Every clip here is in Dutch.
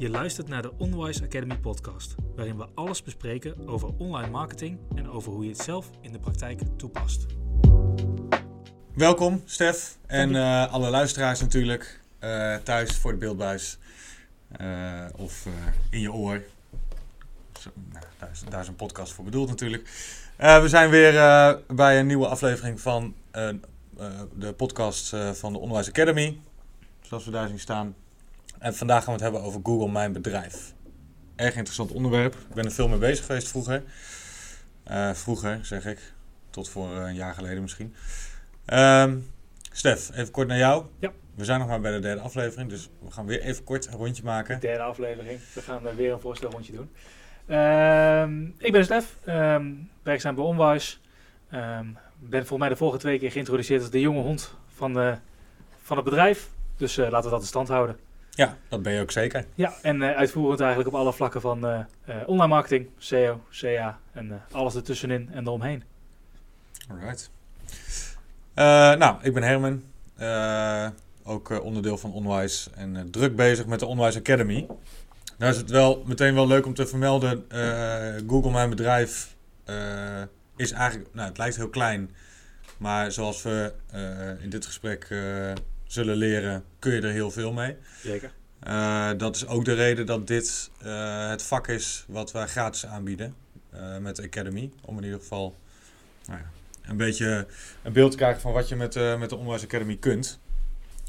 Je luistert naar de Onwise Academy podcast, waarin we alles bespreken over online marketing en over hoe je het zelf in de praktijk toepast. Welkom, Stef. En uh, alle luisteraars natuurlijk. Uh, thuis voor de beeldbuis. Uh, of in je oor. Zo, nou, daar, is, daar, is, een podcast voor bedoeld natuurlijk. we zijn weer bij een nieuwe aflevering van de podcast van de Onderwijs Academy. Zoals we daar zien staan. En vandaag gaan we het hebben over Google Mijn Bedrijf. Erg interessant onderwerp. Ik ben er veel mee bezig geweest vroeger. vroeger, zeg ik. Tot voor een jaar geleden misschien. Um, Stef, even kort naar jou. Ja. We zijn nog maar bij de derde aflevering, dus we gaan weer even kort een rondje maken. Derde aflevering. We gaan uh, weer een voorstelrondje doen. Uh, ik ben Stef, um, werkzaam bij Onwise. Um, ben voor mij de vorige twee keer geïntroduceerd als de jonge hond van, de, van het bedrijf. Dus uh, laten we dat in stand houden. Ja, dat ben je ook zeker. Ja, en uh, uitvoerend eigenlijk op alle vlakken van uh, online marketing, SEO, CA en alles ertussenin en eromheen. Alright. Nou, ik ben Herman. Ook onderdeel van Onwise en druk bezig met de Onwise Academy. Nou is het wel meteen wel leuk om te vermelden. Google Mijn Bedrijf is eigenlijk, nou het lijkt heel klein. Maar zoals we in dit gesprek zullen leren, kun je er heel veel mee. Zeker. dat is ook de reden dat dit het vak is wat wij gratis aanbieden met de Academy. Om in ieder geval nou ja, een beetje een beeld te krijgen van wat je met, met de Onderwijs Academy kunt.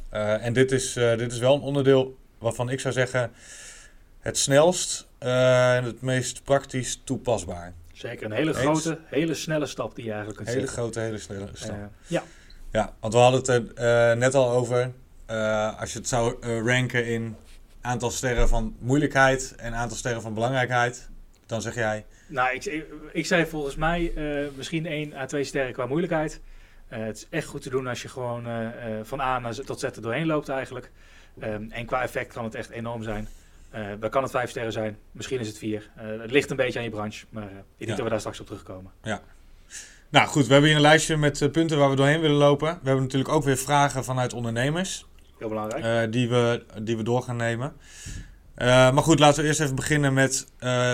En dit is, dit is wel een onderdeel waarvan ik zou zeggen het snelst en het meest praktisch toepasbaar. Zeker, een hele grote, hele snelle stap die je eigenlijk kunt Hele grote, hele snelle stap. ja. Ja, want we hadden het er net al over. als je het zou ranken in aantal sterren van moeilijkheid en aantal sterren van belangrijkheid, dan zeg jij nou, ik, ik, zei volgens mij misschien 1 à 2 sterren qua moeilijkheid. Het is echt goed te doen als je gewoon van A naar Z tot Z er doorheen loopt eigenlijk. Um, en qua effect kan het echt enorm zijn. dan kan het 5 sterren zijn, misschien is het 4. het ligt een beetje aan je branche, maar ik denk ja. dat we daar straks op terugkomen. Ja. Nou goed, we hebben hier een lijstje met punten waar we doorheen willen lopen. We hebben natuurlijk ook weer vragen vanuit ondernemers. Heel belangrijk. die, we, die we door gaan nemen. maar goed, laten we eerst even beginnen met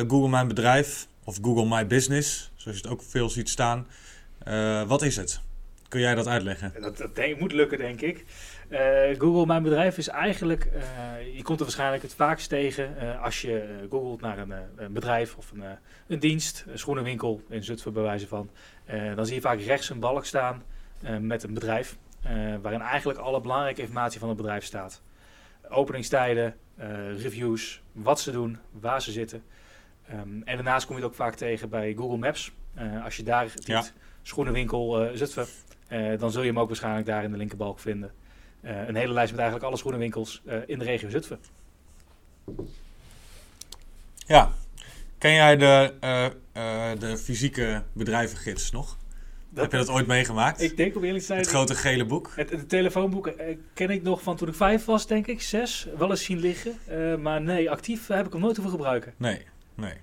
Google Mijn Bedrijf of Google My Business, zoals je het ook veel ziet staan. Wat is het? Kun jij dat uitleggen? Dat, dat denk, moet lukken, denk ik. Uh, Google Mijn Bedrijf is eigenlijk, uh, je komt er waarschijnlijk het vaakst tegen als je googelt naar een, een bedrijf of een, een, dienst, een schoenenwinkel in Zutphen bij wijze van. dan zie je vaak rechts een balk staan met een bedrijf, waarin eigenlijk alle belangrijke informatie van het bedrijf staat. Openingstijden, reviews, wat ze doen, waar ze zitten. Um, en daarnaast kom je het ook vaak tegen bij Google Maps. Als je daar typt, ja. schoenenwinkel Zutphen, dan zul je hem ook waarschijnlijk daar in de linkerbalk vinden. Een hele lijst met eigenlijk alle schoenenwinkels in de regio Zutphen. Ja, ken jij de, de fysieke bedrijvengids nog? Dat Heb je dat ooit meegemaakt? Ik denk op eerlijk te zijn... Het grote gele boek? Het, het telefoonboek ken ik nog van toen ik vijf was, denk ik. Zes. Wel eens zien liggen. maar nee, actief heb ik hem nooit hoeven gebruiken. Nee. Nee.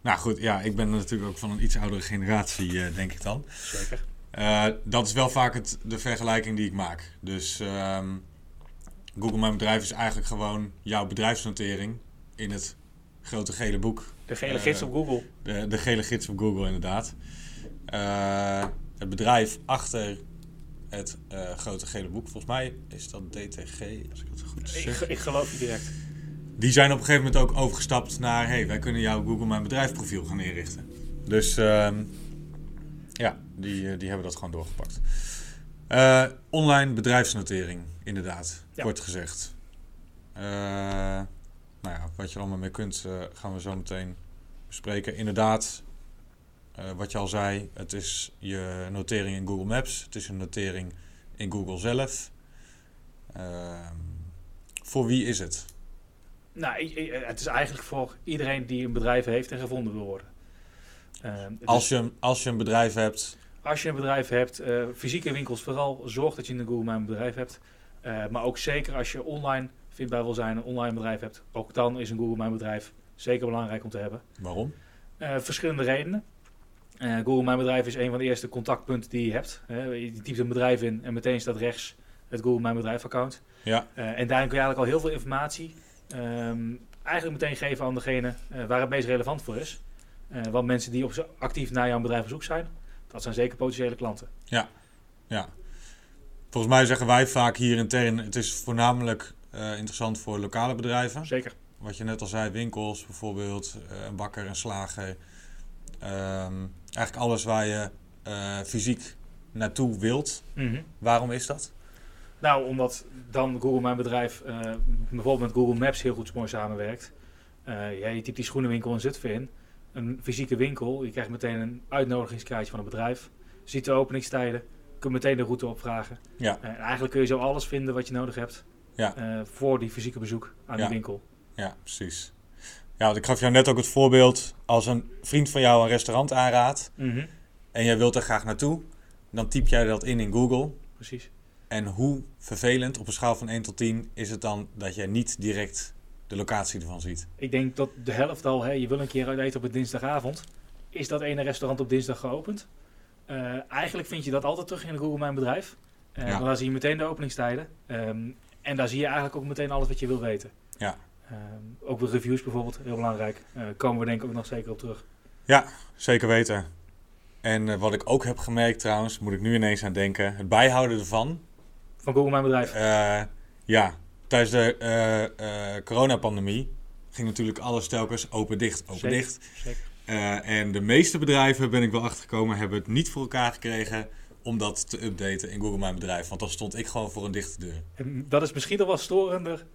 Nou goed, ja, ik ben natuurlijk ook van een iets oudere generatie, uh, denk ik dan. Zeker. Uh, dat is wel vaak het, de vergelijking die ik maak. Dus um, Google Mijn Bedrijf is eigenlijk gewoon jouw bedrijfsnotering in het grote gele boek. De gele gids op Google. De, de gele gids op Google, inderdaad. het bedrijf achter het grote gele boek, volgens mij is dat DTG, als ik het goed zeg. Ik, ik geloof je direct. Die zijn op een gegeven moment ook overgestapt naar... hey, wij kunnen jouw Google Mijn Bedrijf profiel gaan inrichten. Dus uh, ja, die, die hebben dat gewoon doorgepakt. Uh, online bedrijfsnotering, inderdaad. Ja. Kort gezegd. Uh, nou ja, wat je allemaal mee kunt, gaan we zo meteen bespreken. Inderdaad, wat je al zei, het is je notering in Google Maps. Het is een notering in Google zelf. Ehm, voor wie is het? Nou, het is eigenlijk voor iedereen die een bedrijf heeft en gevonden wil worden. Uh, als, je, als je een bedrijf hebt. Als je een bedrijf hebt, uh, fysieke winkels vooral, zorg dat je een Google My bedrijf hebt. Uh, maar ook zeker als je online vindbaar wil zijn, een online bedrijf hebt, ook dan is een Google My bedrijf zeker belangrijk om te hebben. Waarom? Uh, verschillende redenen. Google My bedrijf is een van de eerste contactpunten die je hebt. je typt een bedrijf in en meteen staat rechts het Google My bedrijf account. Ja. en daarin kun je eigenlijk al heel veel informatie Um, eigenlijk meteen geven aan degene eh, waar het meest relevant voor is. Eh, want mensen die op actief naar jouw bedrijf op zoek zijn, dat zijn zeker potentiële klanten. Ja. Volgens mij zeggen wij vaak hier intern, het is voornamelijk eh, interessant voor lokale bedrijven. Zeker. Wat je net al zei, winkels bijvoorbeeld, eh, een bakker, een slager. Ehm, eigenlijk alles waar je fysiek naartoe wilt. Mhm. Waarom is dat? Nou, omdat dan Google Mijn Bedrijf bijvoorbeeld met Google Maps heel goed mooi samenwerkt. Ja, je typt die schoenenwinkel in Zutphen in. Een fysieke winkel. Je krijgt meteen een uitnodigingskaartje van het bedrijf. Ziet de openingstijden. Kun meteen de route opvragen. Ja. Eh, en eigenlijk kun je zo alles vinden wat je nodig hebt. Ja. eh, voor die fysieke bezoek aan Ja. die winkel. Ja, precies. Ja, want ik gaf jou net ook het voorbeeld. Als een vriend van jou een restaurant aanraadt Mhm. en jij wilt er graag naartoe, dan typ jij dat in in Google. Precies. En hoe vervelend op een schaal van 1 tot 10 is het dan dat jij niet direct de locatie ervan ziet? Ik denk dat de helft al, hè, je wil een keer uit eten op een dinsdagavond. Is dat ene restaurant op dinsdag geopend? Eh, eigenlijk vind je dat altijd terug in Google Mijn Bedrijf. Ja. Want daar zie je meteen de openingstijden. Ehm, en daar zie je eigenlijk ook meteen alles wat je wil weten. Ja. Ehm, ook de reviews bijvoorbeeld, heel belangrijk. Eh, komen we denk ik ook nog zeker op terug. Zeker weten. En wat ik ook heb gemerkt trouwens, moet ik nu ineens aan denken, het bijhouden ervan. Van Google Mijn Bedrijf. Ja, tijdens de eh, eh, coronapandemie ging natuurlijk alles telkens open-dicht, open-dicht. Eh, en de meeste bedrijven, ben ik wel achtergekomen, hebben het niet voor elkaar gekregen om dat te updaten in Google Mijn Bedrijf. Want dan stond ik gewoon voor een dichte deur. En dat is misschien nog wel storender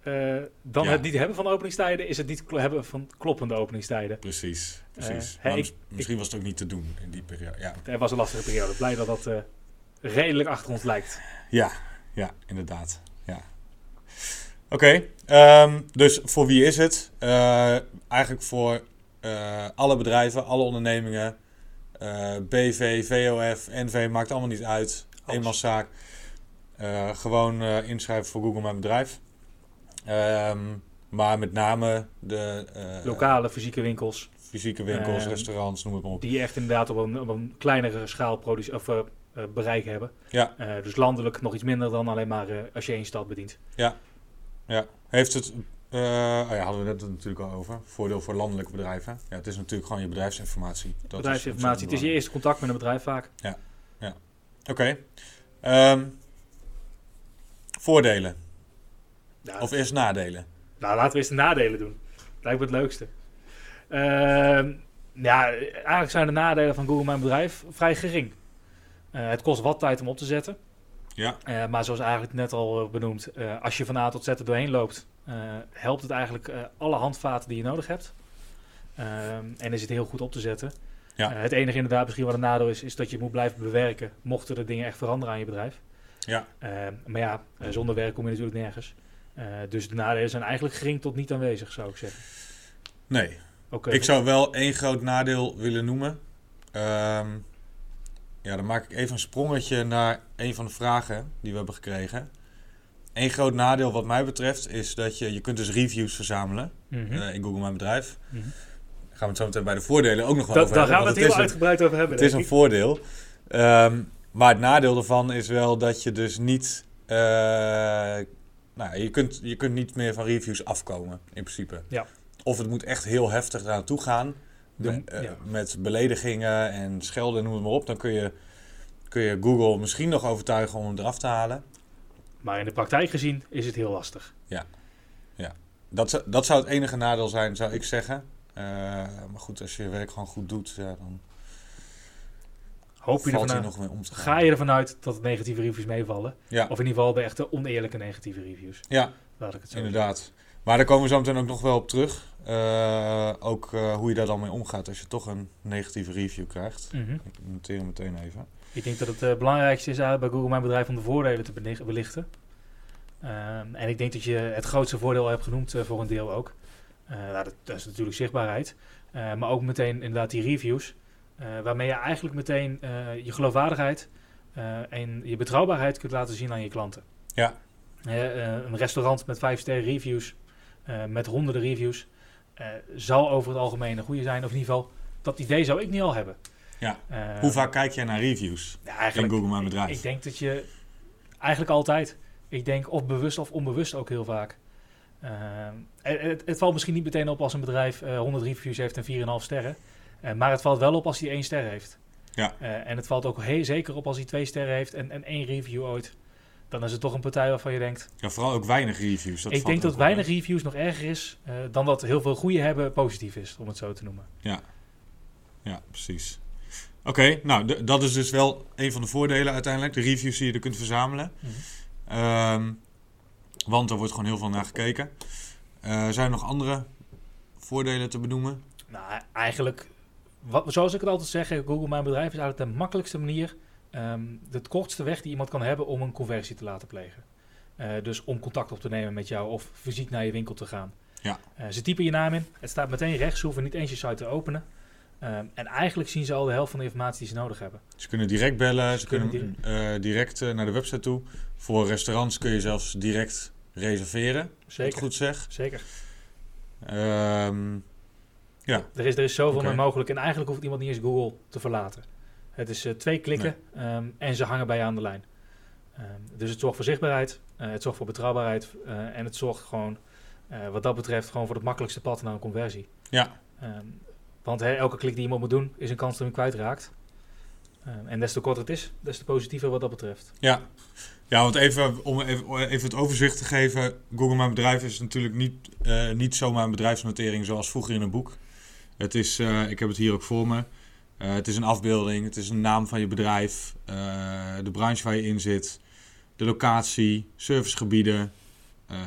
dan Ja. het niet hebben van openingstijden. Is het niet hebben van kloppende openingstijden. Precies, precies. Hey, mis- misschien was het ook niet te doen in die periode. Ja, Het was een lastige periode. Blij dat dat redelijk achter ons lijkt. ja, ja inderdaad. Ja. Oké, ehm, dus voor wie is het? Eh, eigenlijk voor eh, alle bedrijven, alle ondernemingen. eh, BV, VOF, NV, maakt allemaal niet uit. Alles. Eenmanszaak. Eh, gewoon inschrijven voor Google Mijn Bedrijf. Ehm, maar met name de Lokale, fysieke winkels. fysieke winkels, Ehm, restaurants, noem het maar op. Die echt inderdaad op een, op een kleinere schaal produce- of, bereik hebben. Ja. Dus landelijk nog iets minder dan alleen maar als je één stad bedient. Heeft het, eh oh ja, hadden we net natuurlijk al over, voordeel voor landelijke bedrijven. Ja, het is natuurlijk gewoon je bedrijfsinformatie. Dat is Bedrijfsinformatie. Het is je eerste contact met een bedrijf vaak. belangrijk. Oké. Ehm, voordelen. Ja, Of eerst nadelen. Nou, laten we eens de nadelen doen. Lijkt me het leukste. Ehm, ja, eigenlijk zijn de nadelen van Google Mijn Bedrijf vrij gering. Eh, het kost wat tijd om op te zetten. Ja. Eh, maar zoals eigenlijk net al eh, benoemd, eh, als je van A tot Z er doorheen loopt, helpt het eigenlijk alle handvaten die je nodig hebt. Ehm, en is het heel goed op te zetten. Ja. Het enige inderdaad misschien wat een nadeel is, is dat je moet blijven bewerken mochten er dingen echt veranderen aan je bedrijf. Ja. Ehm, maar ja, zonder werk kom je natuurlijk nergens. Dus de nadelen zijn eigenlijk gering tot niet aanwezig, zou ik zeggen. Nee. Oké. Ik zou wel één groot nadeel willen noemen. Ehm, ja, dan maak ik even een sprongetje naar een van de vragen die we hebben gekregen. Eén groot nadeel wat mij betreft is dat je, je kunt dus reviews verzamelen Mhm. eh, in Google Mijn Bedrijf. Mhm. Daar gaan we het zo meteen bij de voordelen ook nog wel over daar hebben. gaan we het heel een- uitgebreid over hebben. Het is een voordeel. Ehm, maar het nadeel ervan is wel dat je dus niet... eh, nou, je kunt, je kunt niet meer van reviews afkomen, in principe. Ja. Of het moet echt heel heftig eraan toe gaan. De- met, eh, ja. met beledigingen en schelden, noem het maar op. Dan kun je, kun je Google misschien nog overtuigen om hem eraf te halen. Maar in de praktijk gezien is het heel lastig. Dat, zou- dat zou het enige nadeel zijn, zou ik zeggen. Eh, maar goed, als je je werk gewoon goed doet, ja, dan Hoop je valt ervan uit, om te gaan. ga je ervan uit dat negatieve reviews meevallen? Ja, Of in ieder geval de echte oneerlijke negatieve reviews. ja Laat ik het zo inderdaad. Maar daar komen we zo meteen ook nog wel op terug. Eh, ook eh, hoe je daar dan mee omgaat als je toch een negatieve review krijgt. Mhm. Ik noteer hem meteen even. Ik denk dat het eh, belangrijkste is bij Google Mijn Bedrijf om de voordelen te belicht- belichten. Ehm, en ik denk dat je het grootste voordeel hebt genoemd voor een deel ook. Nou, dat, dat is natuurlijk zichtbaarheid. Maar ook meteen inderdaad die reviews. waarmee je eigenlijk meteen je geloofwaardigheid en je betrouwbaarheid kunt laten zien aan je klanten. Ja. Een restaurant met vijf sterren reviews, met honderden reviews, eh, zal over het algemeen een goede zijn. Of in ieder geval, dat idee zou ik niet al hebben. Ja. Eh, Hoe vaak kijk jij naar reviews ja, in Google Mijn Bedrijf? ik denk dat je eigenlijk altijd, ik denk of bewust of onbewust ook heel vaak. Ehm, het, valt misschien niet meteen op als een bedrijf eh 100 reviews heeft en 4,5 sterren. Eh, maar het valt wel op als hij 1 ster heeft. Ja. Eh, en het valt ook heel zeker op als hij 2 sterren heeft en, en 1 review ooit. Dan is het toch een partij waarvan je denkt... Ja, vooral ook weinig reviews. Dat ik denk dat weinig reviews nog erger is eh, dan dat heel veel goede hebben positief is, om het zo te noemen. Ja, precies. Oké, nou, dat is dus wel een van de voordelen uiteindelijk. De reviews die je er kunt verzamelen. Ehm, want er wordt gewoon heel veel naar gekeken. Eh, zijn er nog andere voordelen te benoemen? Nou, eigenlijk, wat, zoals ik het altijd zeg, Google Mijn Bedrijf is eigenlijk de makkelijkste manier, ehm, de kortste weg die iemand kan hebben om een conversie te laten plegen. Eh, dus om contact op te nemen met jou of fysiek naar je winkel te gaan. Ja. Eh, ze typen je naam in, het staat meteen rechts, ze hoeven niet eens je site te openen. Ehm, en eigenlijk zien ze al de helft van de informatie die ze nodig hebben. Ze kunnen direct bellen, ze, Ze kunnen, kunnen direct eh, naar de website toe. Voor restaurants kun je zelfs direct reserveren, ik het Zeker, goed zeg. zeker. Ehm, ja, Er is, er is zoveel meer mogelijk en eigenlijk hoeft iemand niet eens Google te verlaten. Het is eh, twee klikken ehm, en ze hangen bij je aan de lijn. Ehm, dus het zorgt voor zichtbaarheid, eh, het zorgt voor betrouwbaarheid eh, en het zorgt gewoon, wat dat betreft, gewoon voor het makkelijkste pad naar een conversie. ja, Ehm, want hè, elke klik die iemand moet doen, is een kans dat hij hem kwijtraakt. En des te korter het is, des te positiever wat dat betreft. ja. Ja, want even, om even, even het overzicht te geven. Google Mijn Bedrijf is natuurlijk niet, niet zomaar een bedrijfsnotering zoals vroeger in een boek. Het is, ik heb het hier ook voor me. Eh, het is een afbeelding, het is een naam van je bedrijf, eh, de branche waar je in zit, de locatie, servicegebieden, eh,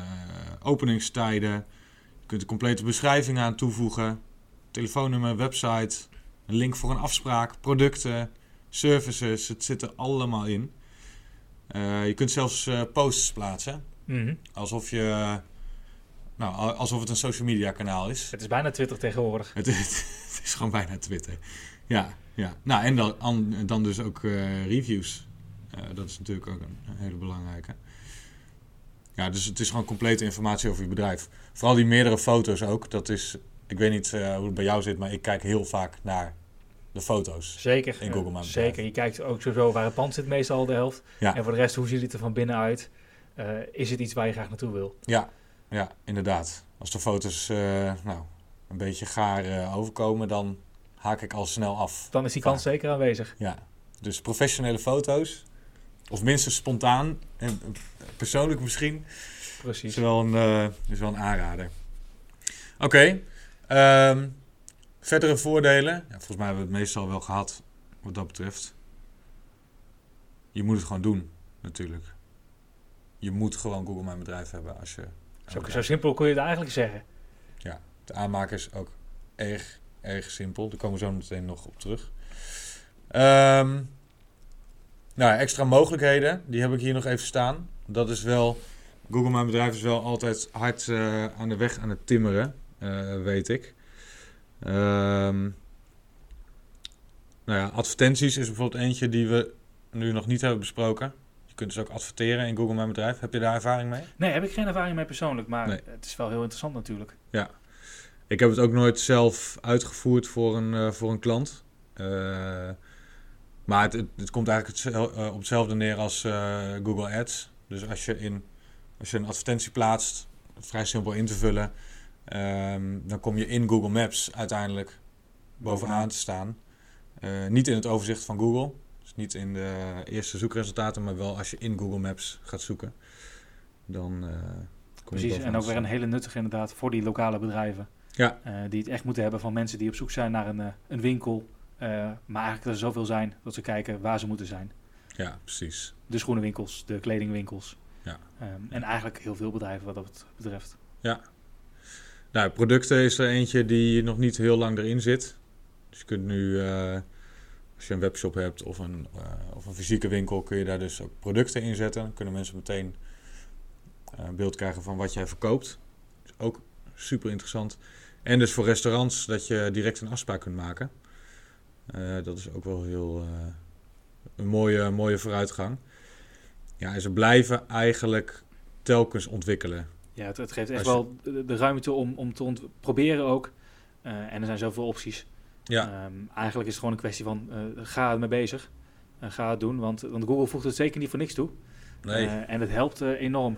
openingstijden. Je kunt een complete beschrijving aan toevoegen, telefoonnummer, website, een link voor een afspraak, producten, services. Het zit er allemaal in. Je kunt zelfs posts plaatsen, Mhm. alsof je, nou, alsof het een social media kanaal is. Het is bijna Twitter tegenwoordig. Het, het is gewoon bijna Twitter. Ja, ja. Nou, en dan, an- dan dus ook eh, reviews. Dat is natuurlijk ook een, een hele belangrijke. Ja, dus het is gewoon complete informatie over je bedrijf. Vooral die meerdere foto's ook. Dat is, ik weet niet eh, hoe het bij jou zit, maar ik kijk heel vaak naar de foto's. Zeker. In Google Bedrijf. Zeker. Je kijkt ook sowieso waar het pand zit, meestal de helft. Ja. En voor de rest, hoe ziet het er van binnen uit? Eh, is het iets waar je graag naartoe wil? Ja, ja, inderdaad. Als de foto's nou, een beetje gaar overkomen, dan haak ik al snel af. Dan is die kans zeker aanwezig. Ja, dus professionele foto's, of minstens spontaan, en eh, persoonlijk misschien, Precies. is wel een, eh, is wel een aanrader. Oké, ehm, verdere voordelen. Ja, volgens mij hebben we het meestal wel gehad wat dat betreft. Je moet het gewoon doen, natuurlijk. Je moet gewoon Google Mijn Bedrijf hebben als je... Zo, simpel kun je het eigenlijk zeggen. De aanmaak is ook erg, erg simpel. Daar komen we zo meteen nog op terug. Ehm, nou, extra mogelijkheden, die heb ik hier nog even staan. Dat is wel, Google Mijn Bedrijf is wel altijd hard eh, aan de weg aan het timmeren, eh, weet ik. Ehm, nou ja, advertenties is bijvoorbeeld eentje die we nu nog niet hebben besproken. Je kunt dus ook adverteren in Google Mijn Bedrijf. Heb je daar ervaring mee? Nee, heb ik geen ervaring mee persoonlijk, maar Nee. het is wel heel interessant natuurlijk. Ik heb het ook nooit zelf uitgevoerd voor een, eh, voor een klant. Eh, maar het, het, het komt eigenlijk eh, op hetzelfde neer als Google Ads. Dus als je, in, als je een advertentie plaatst, vrij simpel in te vullen, ehm, dan kom je in Google Maps uiteindelijk bovenaan te staan. Niet in het overzicht van Google, dus niet in de eerste zoekresultaten, maar wel als je in Google Maps gaat zoeken. Dan kom Precies, en ook weer een hele nuttige inderdaad voor die lokale bedrijven. Ja. Eh, die het echt moeten hebben van mensen die op zoek zijn naar een, eh, een winkel. eh, maar eigenlijk er zoveel zijn dat ze kijken waar ze moeten zijn. Ja, precies. De schoenenwinkels, de kledingwinkels. Ja. Ehm, en eigenlijk heel veel bedrijven wat dat betreft. Nou, producten is er eentje die nog niet heel lang erin zit. Dus je kunt nu, als je een webshop hebt of een, of een fysieke winkel, kun je daar dus ook producten in zetten. Dan kunnen mensen meteen een beeld krijgen van wat jij verkoopt. is ook super interessant. En dus voor restaurants dat je direct een afspraak kunt maken. Eh, dat is ook wel heel eh, een mooie, mooie vooruitgang. Ja, en ze blijven eigenlijk telkens ontwikkelen. Ja, het, het geeft echt je- wel de, de ruimte om, om te ont- proberen ook. Eh, en er zijn zoveel opties. Ja, Ehm, eigenlijk is het gewoon een kwestie van ga ermee bezig. En ga het doen, want, want Google voegt het zeker niet voor niks toe. nee. En het helpt enorm.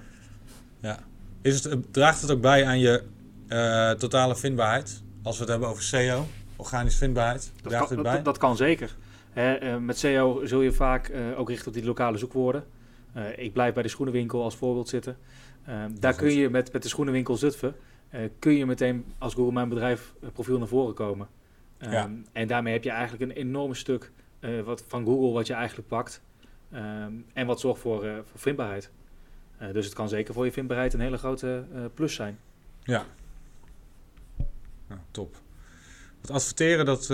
is het, draagt het ook bij aan je eh, totale vindbaarheid? Als we het hebben over SEO, organische vindbaarheid, Dat kan, het bij? dat, dat kan zeker. Hè, eh, met SEO zul je vaak eh, ook richten op die lokale zoekwoorden. Ik blijf bij de schoenenwinkel als voorbeeld zitten. Daar kun je met, met de schoenenwinkel Zutphen, kun je meteen als Google Mijn Bedrijf profiel naar voren komen. Ehm, Ja. En daarmee heb je eigenlijk een enorm stuk wat, van Google wat je eigenlijk pakt. Ehm, en wat zorgt voor, voor vindbaarheid. Dus het kan zeker voor je vindbaarheid een hele grote plus zijn. Ja. Nou, top. Het adverteren, dat, eh,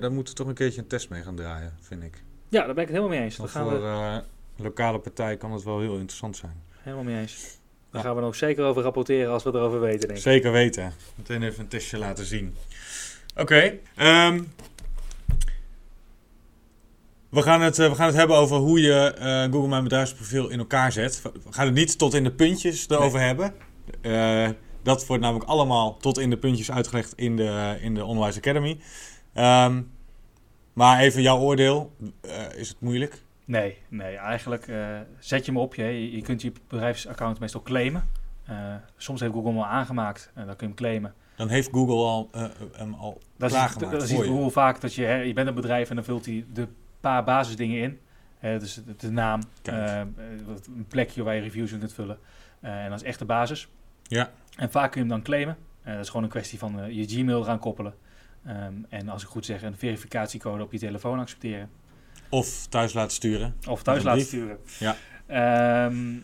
daar moeten we toch een keertje een test mee gaan draaien, vind ik. Ja, daar ben ik het helemaal mee eens. Want gaan voor we eh, lokale partij kan het wel heel interessant zijn. helemaal mee eens. Daar Ja. gaan we nog zeker over rapporteren als we erover weten, denk ik. Zeker weten. Meteen even een testje laten zien. Oké. ehm, we, gaan het, eh, we gaan het hebben over hoe je eh, Google Mijn Bedrijfsprofiel in elkaar zet. We gaan het niet tot in de puntjes erover hebben. Eh, dat wordt namelijk allemaal tot in de puntjes uitgelegd in de, in de Academy. Ehm, maar even jouw oordeel. Eh, is het moeilijk? Nee, nee, eigenlijk eh, zet je hem op. Je, je kunt je bedrijfsaccount meestal claimen. Eh, soms heeft Google hem al aangemaakt en dan kun je hem claimen. Dan heeft Google al, hem al Dat klaargemaakt dat ziet je. Google vaak dat je, hè, je bent een bedrijf en dan vult hij de paar basisdingen in. Hè, dus de, naam, een plekje waar je reviews in kunt vullen. En dat is echt de basis. Ja. En vaak kun je hem dan claimen. Eh, dat is gewoon een kwestie van eh, je Gmail eraan koppelen. Ehm, en als ik goed zeg, een verificatiecode op je telefoon accepteren. Of thuis laten sturen. Of thuis laten sturen. Ja. Ehm,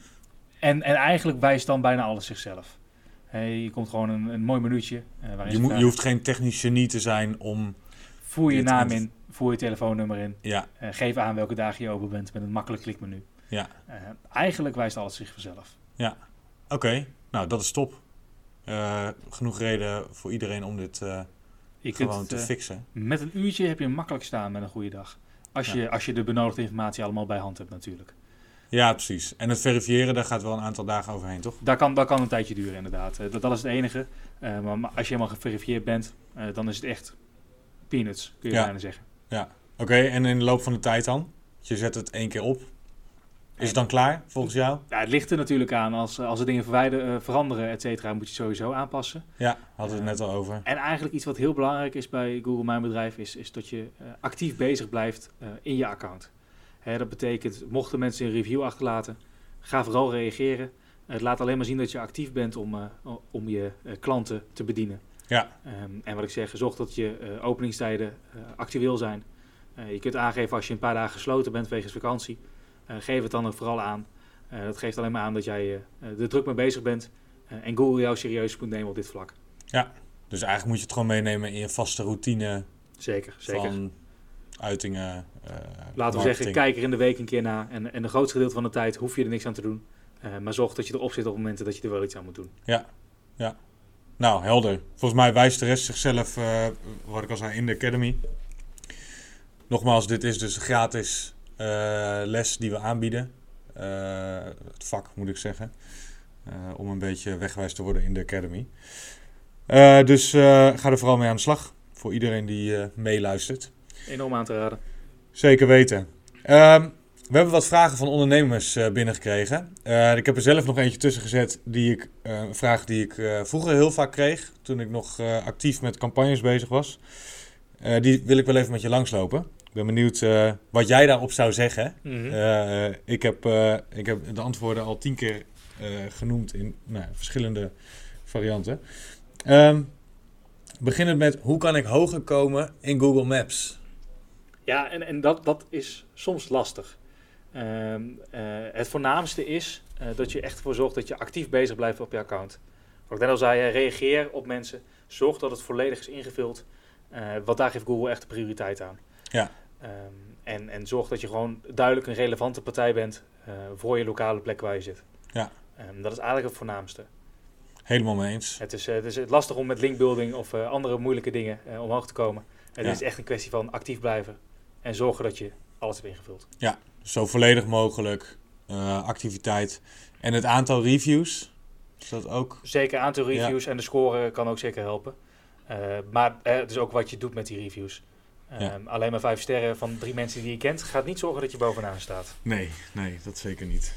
en, en eigenlijk wijst dan bijna alles zichzelf. Hey, je komt gewoon een, een mooi minuutje. eh, waarin Je, moet, hoeft geen technisch genie te zijn om. voer je naam in- voer je telefoonnummer in. Ja, geef aan welke dagen je open bent met een makkelijk klikmenu. Ja. Eigenlijk wijst alles zich vanzelf. oké. Nou, dat is top. Eh, genoeg reden voor iedereen om dit eh, gewoon te eh, fixen. met een uurtje heb je hem makkelijk staan met een goede dag. Als, Ja. je, als je de benodigde informatie allemaal bij hand hebt natuurlijk. Ja, precies. En het verifiëren, daar gaat wel een aantal dagen overheen, toch? Dat kan, dat kan een tijdje duren inderdaad. Dat, dat is het enige. Maar, maar als je helemaal geverifieerd bent, dan is het echt peanuts, kun je Ja. bijna zeggen. Oké, en in de loop van de tijd dan? Je zet het één keer op. Is het dan klaar, volgens jou? Ja, het ligt er natuurlijk aan. Als, als er dingen verwijderen, eh, veranderen, et cetera, moet je sowieso aanpassen. Ja, hadden we het net al over. En eigenlijk iets wat heel belangrijk is bij Google Mijn Bedrijf, is, is dat je eh, actief bezig blijft eh, in je account. Hè, dat betekent, mochten mensen een review achterlaten, ga vooral reageren. Het laat alleen maar zien dat je actief bent om, eh, om je eh, klanten te bedienen. Ja. Ehm, en wat ik zeg, zorg dat je eh, openingstijden eh, actueel zijn. Eh, je kunt aangeven als je een paar dagen gesloten bent wegens vakantie. Eh, geef het dan ook vooral aan. Eh, dat geeft alleen maar aan dat jij eh, er druk mee bezig bent. en Google jou serieus moet nemen op dit vlak. Dus eigenlijk moet je het gewoon meenemen in je vaste routine Zeker, zeker. van uitingen. eh, Laten we zeggen, kijk er in de week een keer na. En, en de grootste gedeelte van de tijd hoef je er niks aan te doen. Maar zorg dat je erop zit op momenten dat je er wel iets aan moet doen. Nou, helder. Volgens mij wijst de rest zichzelf, wat ik al zei, in de Academy. Nogmaals, dit is dus gratis les die we aanbieden. Eh, het vak, moet ik zeggen. Eh, om een beetje wegwijs te worden in de Academy. Eh, dus eh, ga er vooral mee aan de slag. Voor iedereen die eh, meeluistert. Enorm aan te raden. Zeker weten. Ehm, we hebben wat vragen van ondernemers eh, binnengekregen. Eh, ik heb er zelf nog eentje tussen gezet. Die ik, eh, een vraag die ik eh, vroeger heel vaak kreeg. Toen ik nog eh, actief met campagnes bezig was. Eh, die wil ik wel even met je langslopen. Ik ben benieuwd eh, wat jij daarop zou zeggen. Eh, ik, heb, eh, ik heb de antwoorden al tien keer eh, genoemd in nou, verschillende varianten. Ehm beginnend met hoe kan ik hoger komen in Google Maps? Ja, en, en dat, dat is soms lastig. Ehm, eh, het voornaamste is eh, dat je echt ervoor zorgt dat je actief bezig blijft op je account. Wat ik net al zei, eh, reageer op mensen. Zorg dat het volledig is ingevuld. Eh, want daar geeft Google echt de prioriteit aan. Ja. Ehm, en, en zorg dat je gewoon duidelijk een relevante partij bent eh, voor je lokale plek waar je zit. Ja. Ehm, dat is eigenlijk het voornaamste. Helemaal mee eens. Het is, eh, het is lastig om met linkbuilding of eh, andere moeilijke dingen omhoog te komen. Het Ja. is echt een kwestie van actief blijven en zorgen dat je alles hebt ingevuld. Zo volledig mogelijk activiteit. En het aantal reviews, is dat ook? Zeker aantal reviews en de score kan ook zeker helpen. Maar het is ook wat je doet met die reviews. Ja. Ehm, Alleen maar vijf sterren van drie mensen die je kent gaat niet zorgen dat je bovenaan staat. Nee, nee, dat zeker niet.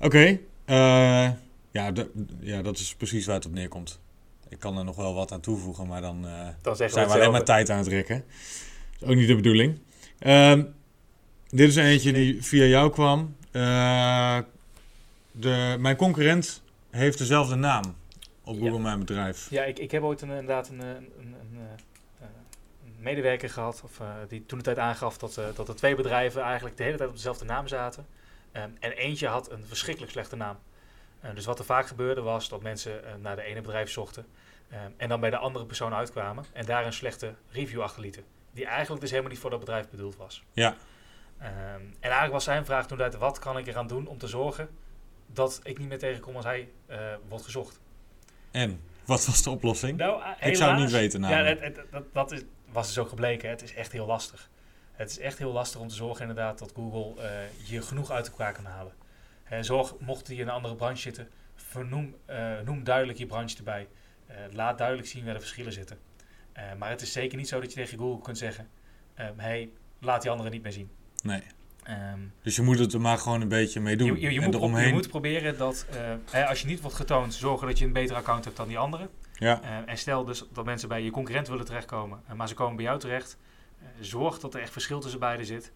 Oké, eh, Ja, ja, dat is precies waar het op neerkomt. Ik kan er nog wel wat aan toevoegen, maar dan eh, Dan zijn we alleen maar tijd aan het rekken. Dat is ook niet de bedoeling. Ehm, dit is eentje die via jou kwam. Eh, de, mijn concurrent heeft dezelfde naam op Ja. Google Mijn Bedrijf. Ja, ik, ik heb ooit een, inderdaad een, een, een, een medewerker gehad, of, eh, die toen de tijd aangaf dat, eh, dat er twee bedrijven eigenlijk de hele tijd op dezelfde naam zaten. Ehm, en eentje had een verschrikkelijk slechte naam. Eh, dus wat er vaak gebeurde was dat mensen naar de ene bedrijf zochten ehm, en dan bij de andere persoon uitkwamen en daar een slechte review achterlieten. Die eigenlijk dus helemaal niet voor dat bedrijf bedoeld was. Ja. Ehm, en eigenlijk was zijn vraag toen uit, wat kan ik eraan doen om te zorgen dat ik niet meer tegenkom als hij wordt gezocht. En, wat was de oplossing? Nou, Ik zou het niet weten Ja, namelijk. het- dat, dat is, was dus ook gebleken. Het is echt heel lastig. Het is echt heel lastig om te zorgen inderdaad dat Google eh, je genoeg uit elkaar kan halen. Hè, zorg, mocht je in een andere branche zitten, vernoem, eh, noem duidelijk je branche erbij. Eh, laat duidelijk zien waar de verschillen zitten. Maar het is zeker niet zo dat je tegen Google kunt zeggen, hé, hey, laat die anderen niet meer zien. Nee. Ehm, Dus je moet het er maar gewoon een beetje mee doen. je, je, je en moet, pro- je eromheen. moet proberen dat, hè, als je niet wordt getoond, zorgen dat je een beter account hebt dan die anderen. Ja, Eh, en stel dus dat mensen bij je concurrent willen terechtkomen, eh, maar ze komen bij jou terecht. eh, zorg dat er echt verschil tussen beiden zit.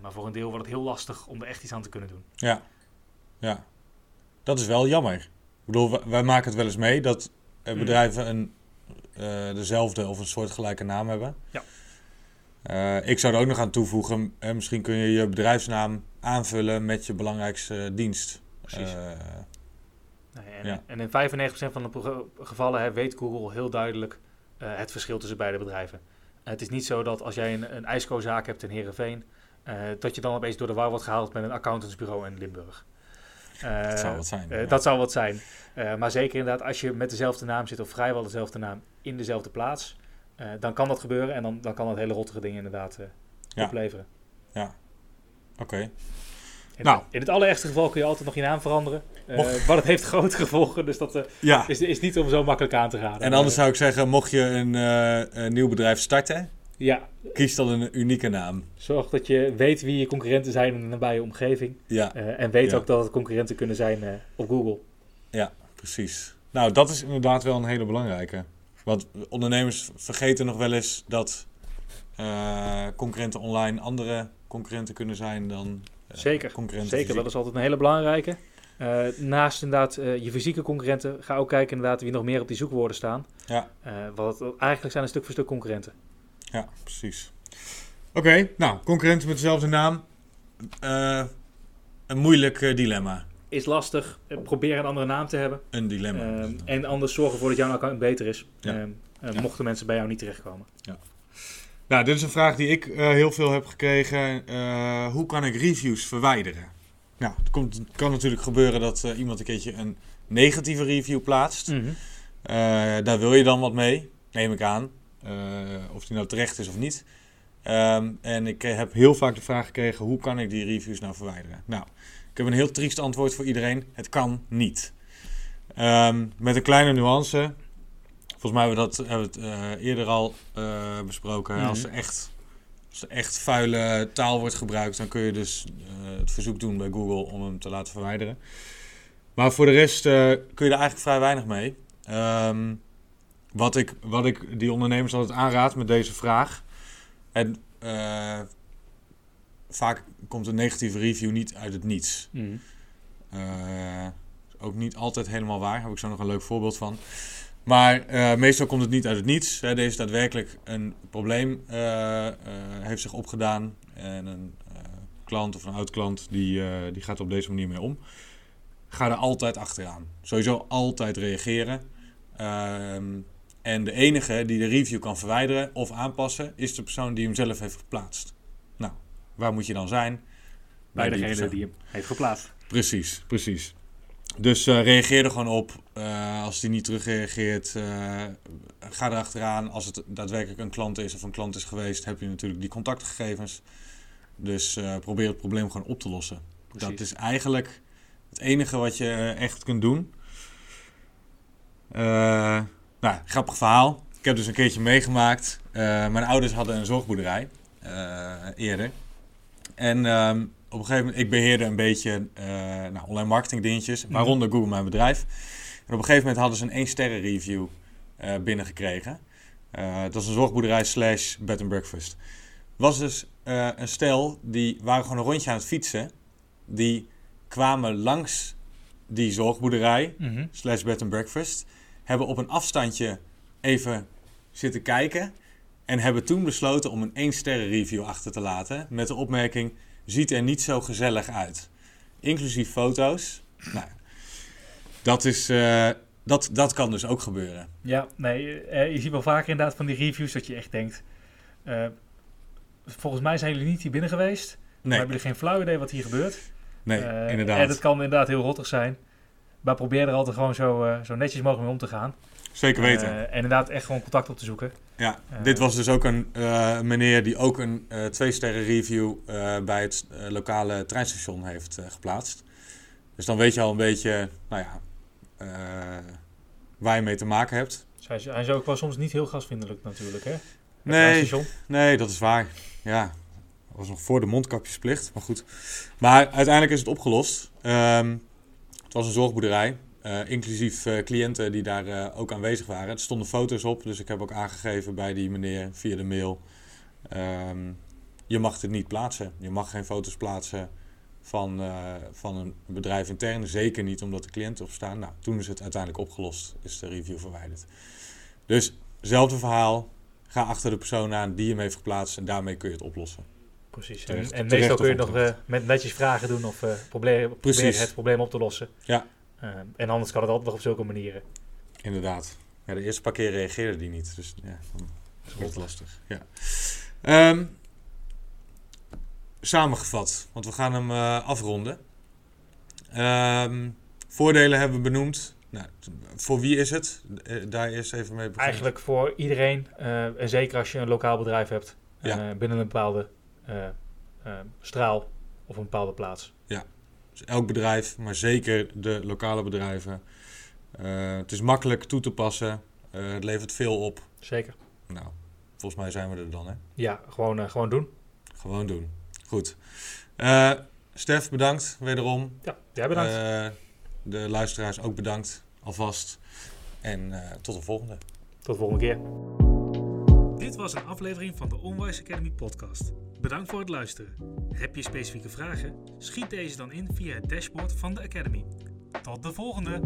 Maar voor een deel wordt het heel lastig om er echt iets aan te kunnen doen. ja, ja. Dat is wel jammer. Ik bedoel, wij- maken het wel eens mee dat Mm. bedrijven een, dezelfde of een soortgelijke naam hebben. Ja. Ik zou er ook nog aan toevoegen, misschien kun je je bedrijfsnaam aanvullen met je belangrijkste dienst. Precies. Nee, en, ja. en in 95% van de gevallen hè, weet Google heel duidelijk eh, het verschil tussen beide bedrijven. Eh, het is niet zo dat als jij een, een ijskozaak hebt in Heerenveen, eh, dat je dan opeens door de war wordt gehaald met een accountantsbureau in Limburg. Dat zou wat zijn. Ja. Dat zou wat zijn. Maar zeker inderdaad, als je met dezelfde naam zit, of vrijwel dezelfde naam, in dezelfde plaats, dan kan dat gebeuren en dan, dan kan dat hele rottige ding inderdaad eh, Ja. opleveren. Oké. In, Nou. in het allerergste geval kun je altijd nog je naam veranderen. Eh, Mocht- Maar het heeft grote gevolgen, dus dat eh, Ja, is, is niet om zo makkelijk aan te raden. en anders zou ik zeggen, mocht je een, eh, een nieuw bedrijf starten, Ja, kies dan een unieke naam. zorg dat je weet wie je concurrenten zijn in de nabije omgeving. Ja, en weet Ja. ook dat het concurrenten kunnen zijn op Google. precies. Nou, dat is inderdaad wel een hele belangrijke. Want ondernemers vergeten nog wel eens dat concurrenten online andere concurrenten kunnen zijn dan Zeker, concurrenten Zeker, fysiek. dat is altijd een hele belangrijke. Eh, naast inderdaad eh, je fysieke concurrenten, ga ook kijken inderdaad wie nog meer op die zoekwoorden staan. Ja. Eh, want het- eigenlijk zijn er stuk voor stuk concurrenten. Ja, precies. Oké, nou, concurrenten met dezelfde naam. Eh, een moeilijk eh, dilemma. Is lastig, eh, probeer een andere naam te hebben. Een dilemma. Ehm, en anders zorg ervoor dat jouw account beter is. Ja. Ehm, eh, Ja. Mochten mensen bij jou niet terechtkomen. Nou, dit is een vraag die ik eh, heel veel heb gekregen. Eh, hoe kan ik reviews verwijderen? Nou, het komt, kan natuurlijk gebeuren dat eh, iemand een keertje een negatieve review plaatst. Mhm. Daar wil je dan wat mee, neem ik aan. Of die nou terecht is of niet. Ehm, en ik heb heel vaak de vraag gekregen: hoe kan ik die reviews nou verwijderen? Nou, ik heb een heel triest antwoord voor iedereen: het kan niet. Ehm, met een kleine nuance. Volgens mij hebben we dat hebben we het eh, eerder al eh, besproken. Mhm. Als, er echt, als er echt vuile taal wordt gebruikt, dan kun je dus eh, het verzoek doen bij Google om hem te laten verwijderen. Maar voor de rest kun je er eigenlijk vrij weinig mee. Ehm, wat, ik, wat ik die ondernemers altijd aanraad met deze vraag. En, vaak komt een negatieve review niet uit het niets. Mhm. Ook niet altijd helemaal waar. Daar heb ik zo nog een leuk voorbeeld van. Maar eh, meestal komt het niet uit het niets. Hè. Deze daadwerkelijk een probleem eh, eh, heeft zich opgedaan. En een klant of een oud klant die, die gaat er op deze manier mee om. Ga er altijd achteraan. Sowieso altijd reageren. Ehm, en de enige die de review kan verwijderen of aanpassen is de persoon die hem zelf heeft geplaatst. Nou, waar moet je dan zijn? Bij degene die hem heeft geplaatst. Precies, precies. Dus eh, reageer er gewoon op. Eh, als die niet terugreageert, eh ga er achteraan. Als het daadwerkelijk een klant is of een klant is geweest, heb je natuurlijk die contactgegevens. Dus probeer het probleem gewoon op te lossen. Precies. Dat is eigenlijk het enige wat je echt kunt doen. Nou, grappig verhaal. Ik heb dus een keertje meegemaakt. Mijn ouders hadden een zorgboerderij eerder. En ehm, op een gegeven moment, ik beheerde een beetje uh, nou, online marketing dingetjes, Mhm. waaronder Google Mijn Bedrijf. En op een gegeven moment hadden ze een 1 sterren review eh, binnengekregen. Eh, dat is een zorgboerderij slash bed and breakfast. Was dus een stel, die waren gewoon een rondje aan het fietsen. Die kwamen langs die zorgboerderij Mhm. slash bed and breakfast. Hebben op een afstandje even zitten kijken. En hebben toen besloten om een 1 sterren review achter te laten. Met de opmerking, ziet er niet zo gezellig uit. Inclusief foto's. Nou, dat, is, eh, dat, dat kan dus ook gebeuren. Ja, nee, eh, je ziet wel vaker inderdaad van die reviews dat je echt denkt... eh, volgens mij zijn jullie niet hier binnen geweest. Maar Nee, hebben jullie geen flauw idee wat hier gebeurt. nee inderdaad. En het kan inderdaad heel rottig zijn. Maar probeer er altijd gewoon zo, zo netjes mogelijk mee om te gaan. Zeker weten. Eh, en inderdaad echt gewoon contact op te zoeken. Ja, Eh, dit was dus ook een eh, meneer die ook een eh twee sterren review bij het lokale treinstation heeft geplaatst. Dus dan weet je al een beetje, nou ja, waar je mee te maken hebt. Dus hij, is, ook wel soms niet heel gastvriendelijk natuurlijk, hè? Nee, nee, dat is waar. Ja, dat was nog voor de mondkapjesplicht, maar goed. Maar uiteindelijk is het opgelost. Ehm, het was een zorgboerderij, eh, inclusief eh, cliënten die daar eh, ook aanwezig waren. Er stonden foto's op, dus ik heb ook aangegeven bij die meneer via de mail. ehm, je mag dit niet plaatsen. Je mag geen foto's plaatsen van, van een bedrijf intern. Zeker niet omdat de cliënten op staan. Nou, toen is het uiteindelijk opgelost, is de review verwijderd. Dus, hetzelfde verhaal. Ga achter de persoon aan die hem heeft geplaatst en daarmee kun je het oplossen. Precies. Terecht- en meestal kun je nog met netjes vragen doen of proberen, proberen het probleem op te lossen. Ja. Eh, en anders kan het altijd nog op zulke manieren. Inderdaad. Ja, de eerste paar keer reageerde die niet. Dus ja, dan wordt het lastig. Ja. Ehm, samengevat, want we gaan hem eh, afronden. Ehm, voordelen hebben we benoemd. Nou, voor wie is het? Eh, daar eerst even mee beginnen. Eigenlijk voor iedereen, eh, en zeker als je een lokaal bedrijf hebt, Ja. binnen een bepaalde straal of een bepaalde plaats. Dus elk bedrijf, maar zeker de lokale bedrijven. Eh, het is makkelijk toe te passen. Eh, het levert veel op. Zeker. Nou, volgens mij zijn we er dan, hè? Ja, gewoon, eh, gewoon doen. Gewoon doen. Goed. Stef, bedankt wederom. Ja, jij bedankt. De luisteraars ook bedankt alvast. En tot de volgende. Tot de volgende keer. Dit was een aflevering van de Onwise Academy podcast. Bedankt voor het luisteren. Heb je specifieke vragen? Schiet deze dan in via het dashboard van de Academy. Tot de volgende!